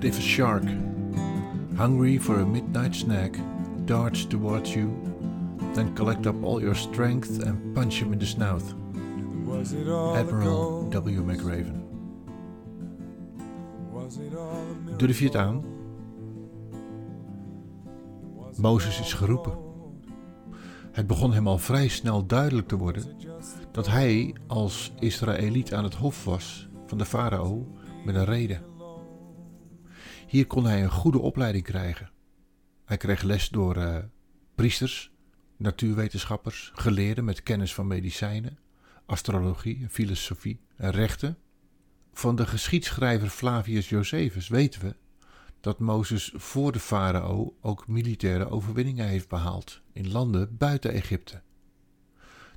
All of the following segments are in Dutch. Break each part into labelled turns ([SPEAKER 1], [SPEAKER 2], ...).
[SPEAKER 1] And if a shark, hungry for a midnight snack, darts towards you, then collect up all your strength and punch him in the snout. Admiral W. McRaven. Durf je het aan? Mozes is geroepen. Het begon hem al vrij snel duidelijk te worden dat hij als Israëliet aan het hof was van de farao met een reden. Hier kon hij een goede opleiding krijgen. Hij kreeg les door uh, priesters, natuurwetenschappers, geleerden met kennis van medicijnen, astrologie, filosofie en rechten. Van de geschiedschrijver Flavius Josephus weten we dat Mozes voor de farao ook militaire overwinningen heeft behaald in landen buiten Egypte.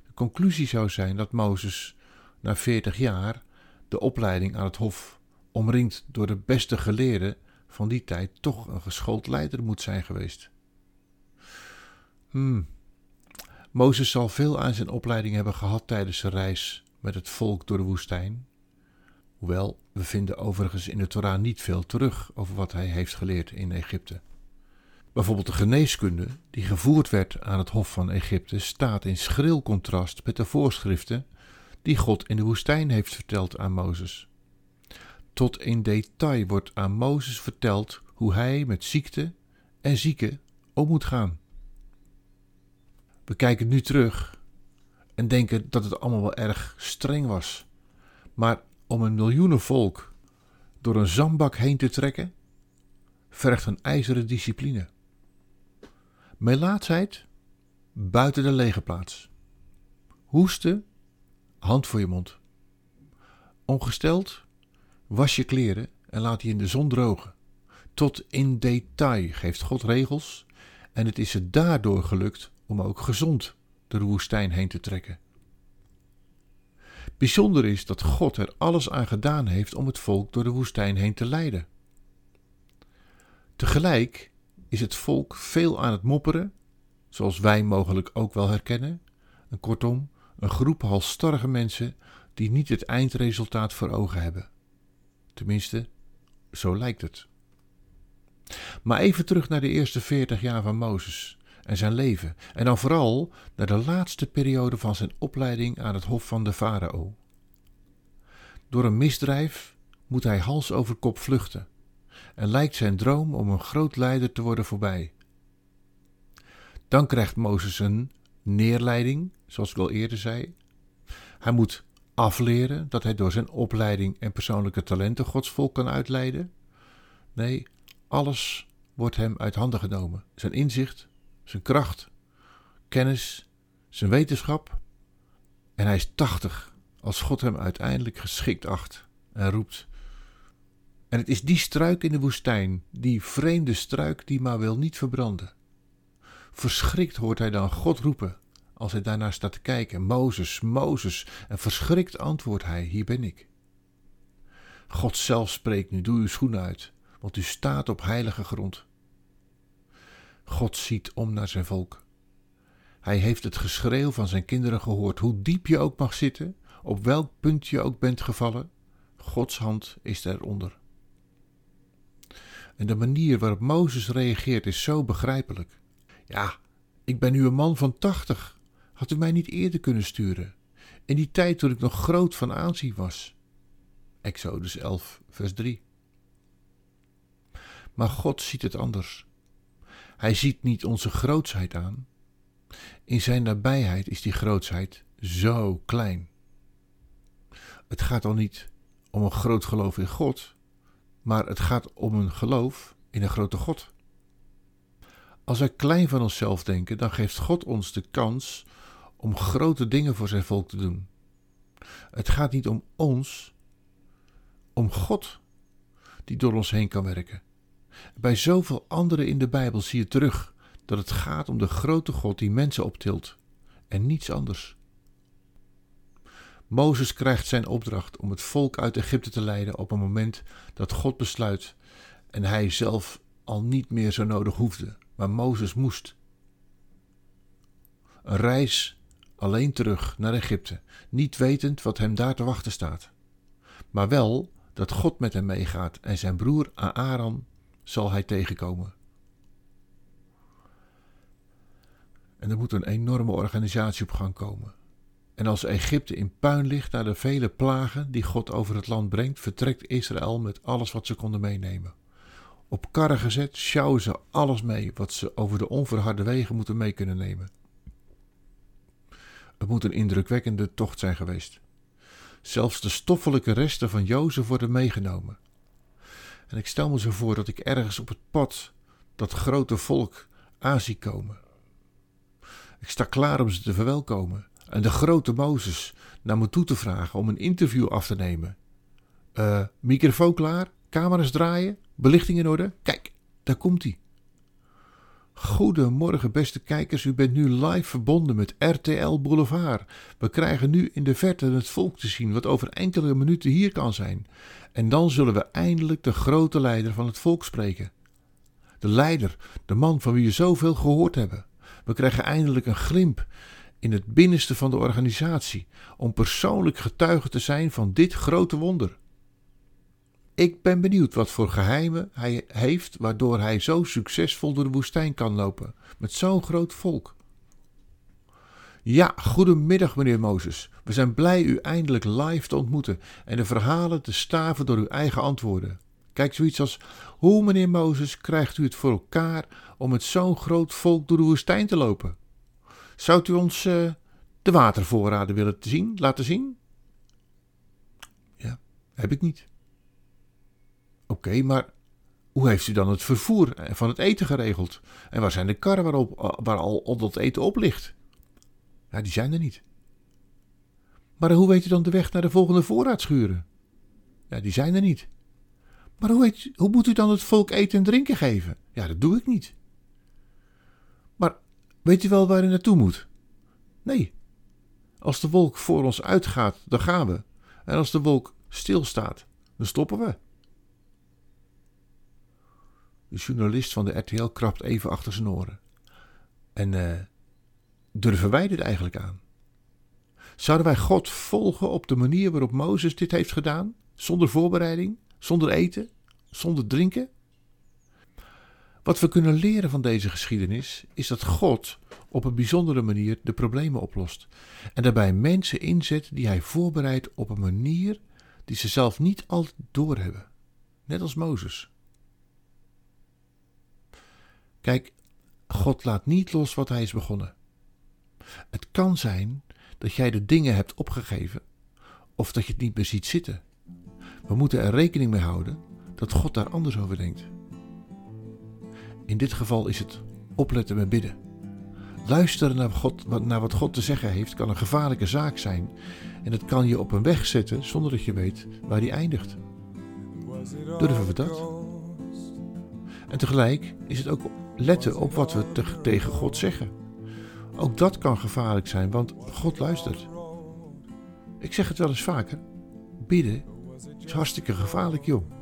[SPEAKER 1] De conclusie zou zijn dat Mozes na 40 jaar de opleiding aan het hof, omringd door de beste geleerden van die tijd, toch een geschoold leider moet zijn geweest. Hmm. Mozes zal veel aan zijn opleiding hebben gehad tijdens zijn reis met het volk door de woestijn. Hoewel, we vinden overigens in de Torah niet veel terug over wat hij heeft geleerd in Egypte. Bijvoorbeeld de geneeskunde, die gevoerd werd aan het Hof van Egypte, staat in schril contrast met de voorschriften die God in de woestijn heeft verteld aan Mozes. Tot in detail wordt aan Mozes verteld hoe hij met ziekte en zieken om moet gaan. We kijken nu terug en denken dat het allemaal wel erg streng was. Maar om een miljoenenvolk door een zandbak heen te trekken, vergt een ijzeren discipline. Melaatsheid buiten de lege plaats. Hoesten, hand voor je mond. Ongesteld, was je kleren en laat die in de zon drogen. Tot in detail geeft God regels en het is het daardoor gelukt om ook gezond door de woestijn heen te trekken. Bijzonder is dat God er alles aan gedaan heeft om het volk door de woestijn heen te leiden. Tegelijk is het volk veel aan het mopperen, zoals wij mogelijk ook wel herkennen, en kortom, een groep halstarrige mensen die niet het eindresultaat voor ogen hebben. Tenminste, zo lijkt het. Maar even terug naar de eerste veertig jaar van Mozes en zijn leven, en dan vooral naar de laatste periode van zijn opleiding aan het hof van de farao. Door een misdrijf moet hij hals over kop vluchten en lijkt zijn droom om een groot leider te worden voorbij. Dan krijgt Mozes een neerleiding, zoals ik al eerder zei. Hij moet afleren dat hij door zijn opleiding en persoonlijke talenten Gods volk kan uitleiden. Nee, alles wordt hem uit handen genomen. Zijn inzicht, zijn kracht, kennis, zijn wetenschap. En hij is tachtig als God hem uiteindelijk geschikt acht en roept. En het is die struik in de woestijn, die vreemde struik die maar wil niet verbranden. Verschrikt hoort hij dan God roepen als hij daarnaar staat te kijken. Mozes, Mozes. En verschrikt antwoordt hij: Hier ben ik. God zelf spreekt nu: Doe uw schoenen uit, want u staat op heilige grond. God ziet om naar zijn volk. Hij heeft het geschreeuw van zijn kinderen gehoord, hoe diep je ook mag zitten, op welk punt je ook bent gevallen. Gods hand is eronder. En de manier waarop Mozes reageert is zo begrijpelijk. Ja, ik ben nu een man van tachtig. Had u mij niet eerder kunnen sturen? In die tijd toen ik nog groot van aanzien was. Exodus 11, vers 3. Maar God ziet het anders. Hij ziet niet onze grootsheid aan. In zijn nabijheid is die grootsheid zo klein. Het gaat al niet om een groot geloof in God, maar het gaat om een geloof in een grote God. Als wij klein van onszelf denken, dan geeft God ons de kans om grote dingen voor zijn volk te doen. Het gaat niet om ons, om God, die door ons heen kan werken. Bij zoveel anderen in de Bijbel zie je terug dat het gaat om de grote God die mensen optilt en niets anders. Mozes krijgt zijn opdracht om het volk uit Egypte te leiden op een moment dat God besluit en hij zelf al niet meer zo nodig hoefde, maar Mozes moest. Een reis alleen terug naar Egypte, niet wetend wat hem daar te wachten staat. Maar wel dat God met hem meegaat en zijn broer Aaron zal hij tegenkomen. En er moet een enorme organisatie op gang komen. En als Egypte in puin ligt na de vele plagen die God over het land brengt, vertrekt Israël met alles wat ze konden meenemen. Op karren gezet sjouwen ze alles mee wat ze over de onverharde wegen moeten mee kunnen nemen. Het moet een indrukwekkende tocht zijn geweest. Zelfs de stoffelijke resten van Jozef worden meegenomen. En ik stel me zo voor dat ik ergens op het pad dat grote volk aan komen. Ik sta klaar om ze te verwelkomen en de grote Mozes naar me toe te vragen om een interview af te nemen. Uh, microfoon klaar, camera's draaien, belichting in orde. Kijk, daar komt hij. Goedemorgen, beste kijkers. U bent nu live verbonden met RTL Boulevard. We krijgen nu in de verte het volk te zien, wat over enkele minuten hier kan zijn. En dan zullen we eindelijk de grote leider van het volk spreken. De leider, de man van wie we zoveel gehoord hebben. We krijgen eindelijk een glimp in het binnenste van de organisatie om persoonlijk getuige te zijn van dit grote wonder. Ik ben benieuwd wat voor geheimen hij heeft waardoor hij zo succesvol door de woestijn kan lopen met zo'n groot volk. Ja, goedemiddag meneer Mozes. We zijn blij u eindelijk live te ontmoeten en de verhalen te staven door uw eigen antwoorden. Kijk zoiets als: Hoe, meneer Mozes, krijgt u het voor elkaar om met zo'n groot volk door de woestijn te lopen? Zou u ons uh, de watervoorraden willen zien, laten zien? Ja, heb ik niet. Oké, maar hoe heeft u dan het vervoer van het eten geregeld? En waar zijn de karren waarop, waar al dat eten op ligt? Ja, die zijn er niet. Maar hoe weet u dan de weg naar de volgende voorraadschuren? Ja, die zijn er niet. Maar hoe, hoe moet u dan het volk eten en drinken geven? Ja, dat doe ik niet. Maar weet u wel waar u naartoe moet? Nee. Als de wolk voor ons uitgaat, dan gaan we. En als de wolk stilstaat, dan stoppen we. De journalist van de RTL krabt even achter zijn oren. En uh, durven wij dit eigenlijk aan? Zouden wij God volgen op de manier waarop Mozes dit heeft gedaan? Zonder voorbereiding, zonder eten, zonder drinken? Wat we kunnen leren van deze geschiedenis is dat God op een bijzondere manier de problemen oplost en daarbij mensen inzet die hij voorbereidt op een manier die ze zelf niet altijd doorhebben, net als Mozes. Kijk, God laat niet los wat hij is begonnen. Het kan zijn dat jij de dingen hebt opgegeven of dat je het niet meer ziet zitten. We moeten er rekening mee houden dat God daar anders over denkt. In dit geval is het opletten met bidden. Luisteren naar, God, naar wat God te zeggen heeft kan een gevaarlijke zaak zijn en het kan je op een weg zetten zonder dat je weet waar die eindigt. Durven we dat? En tegelijk is het ook letten op wat we tegen God zeggen. Ook dat kan gevaarlijk zijn, want God luistert. Ik zeg het wel eens vaker: bidden is hartstikke gevaarlijk, joh.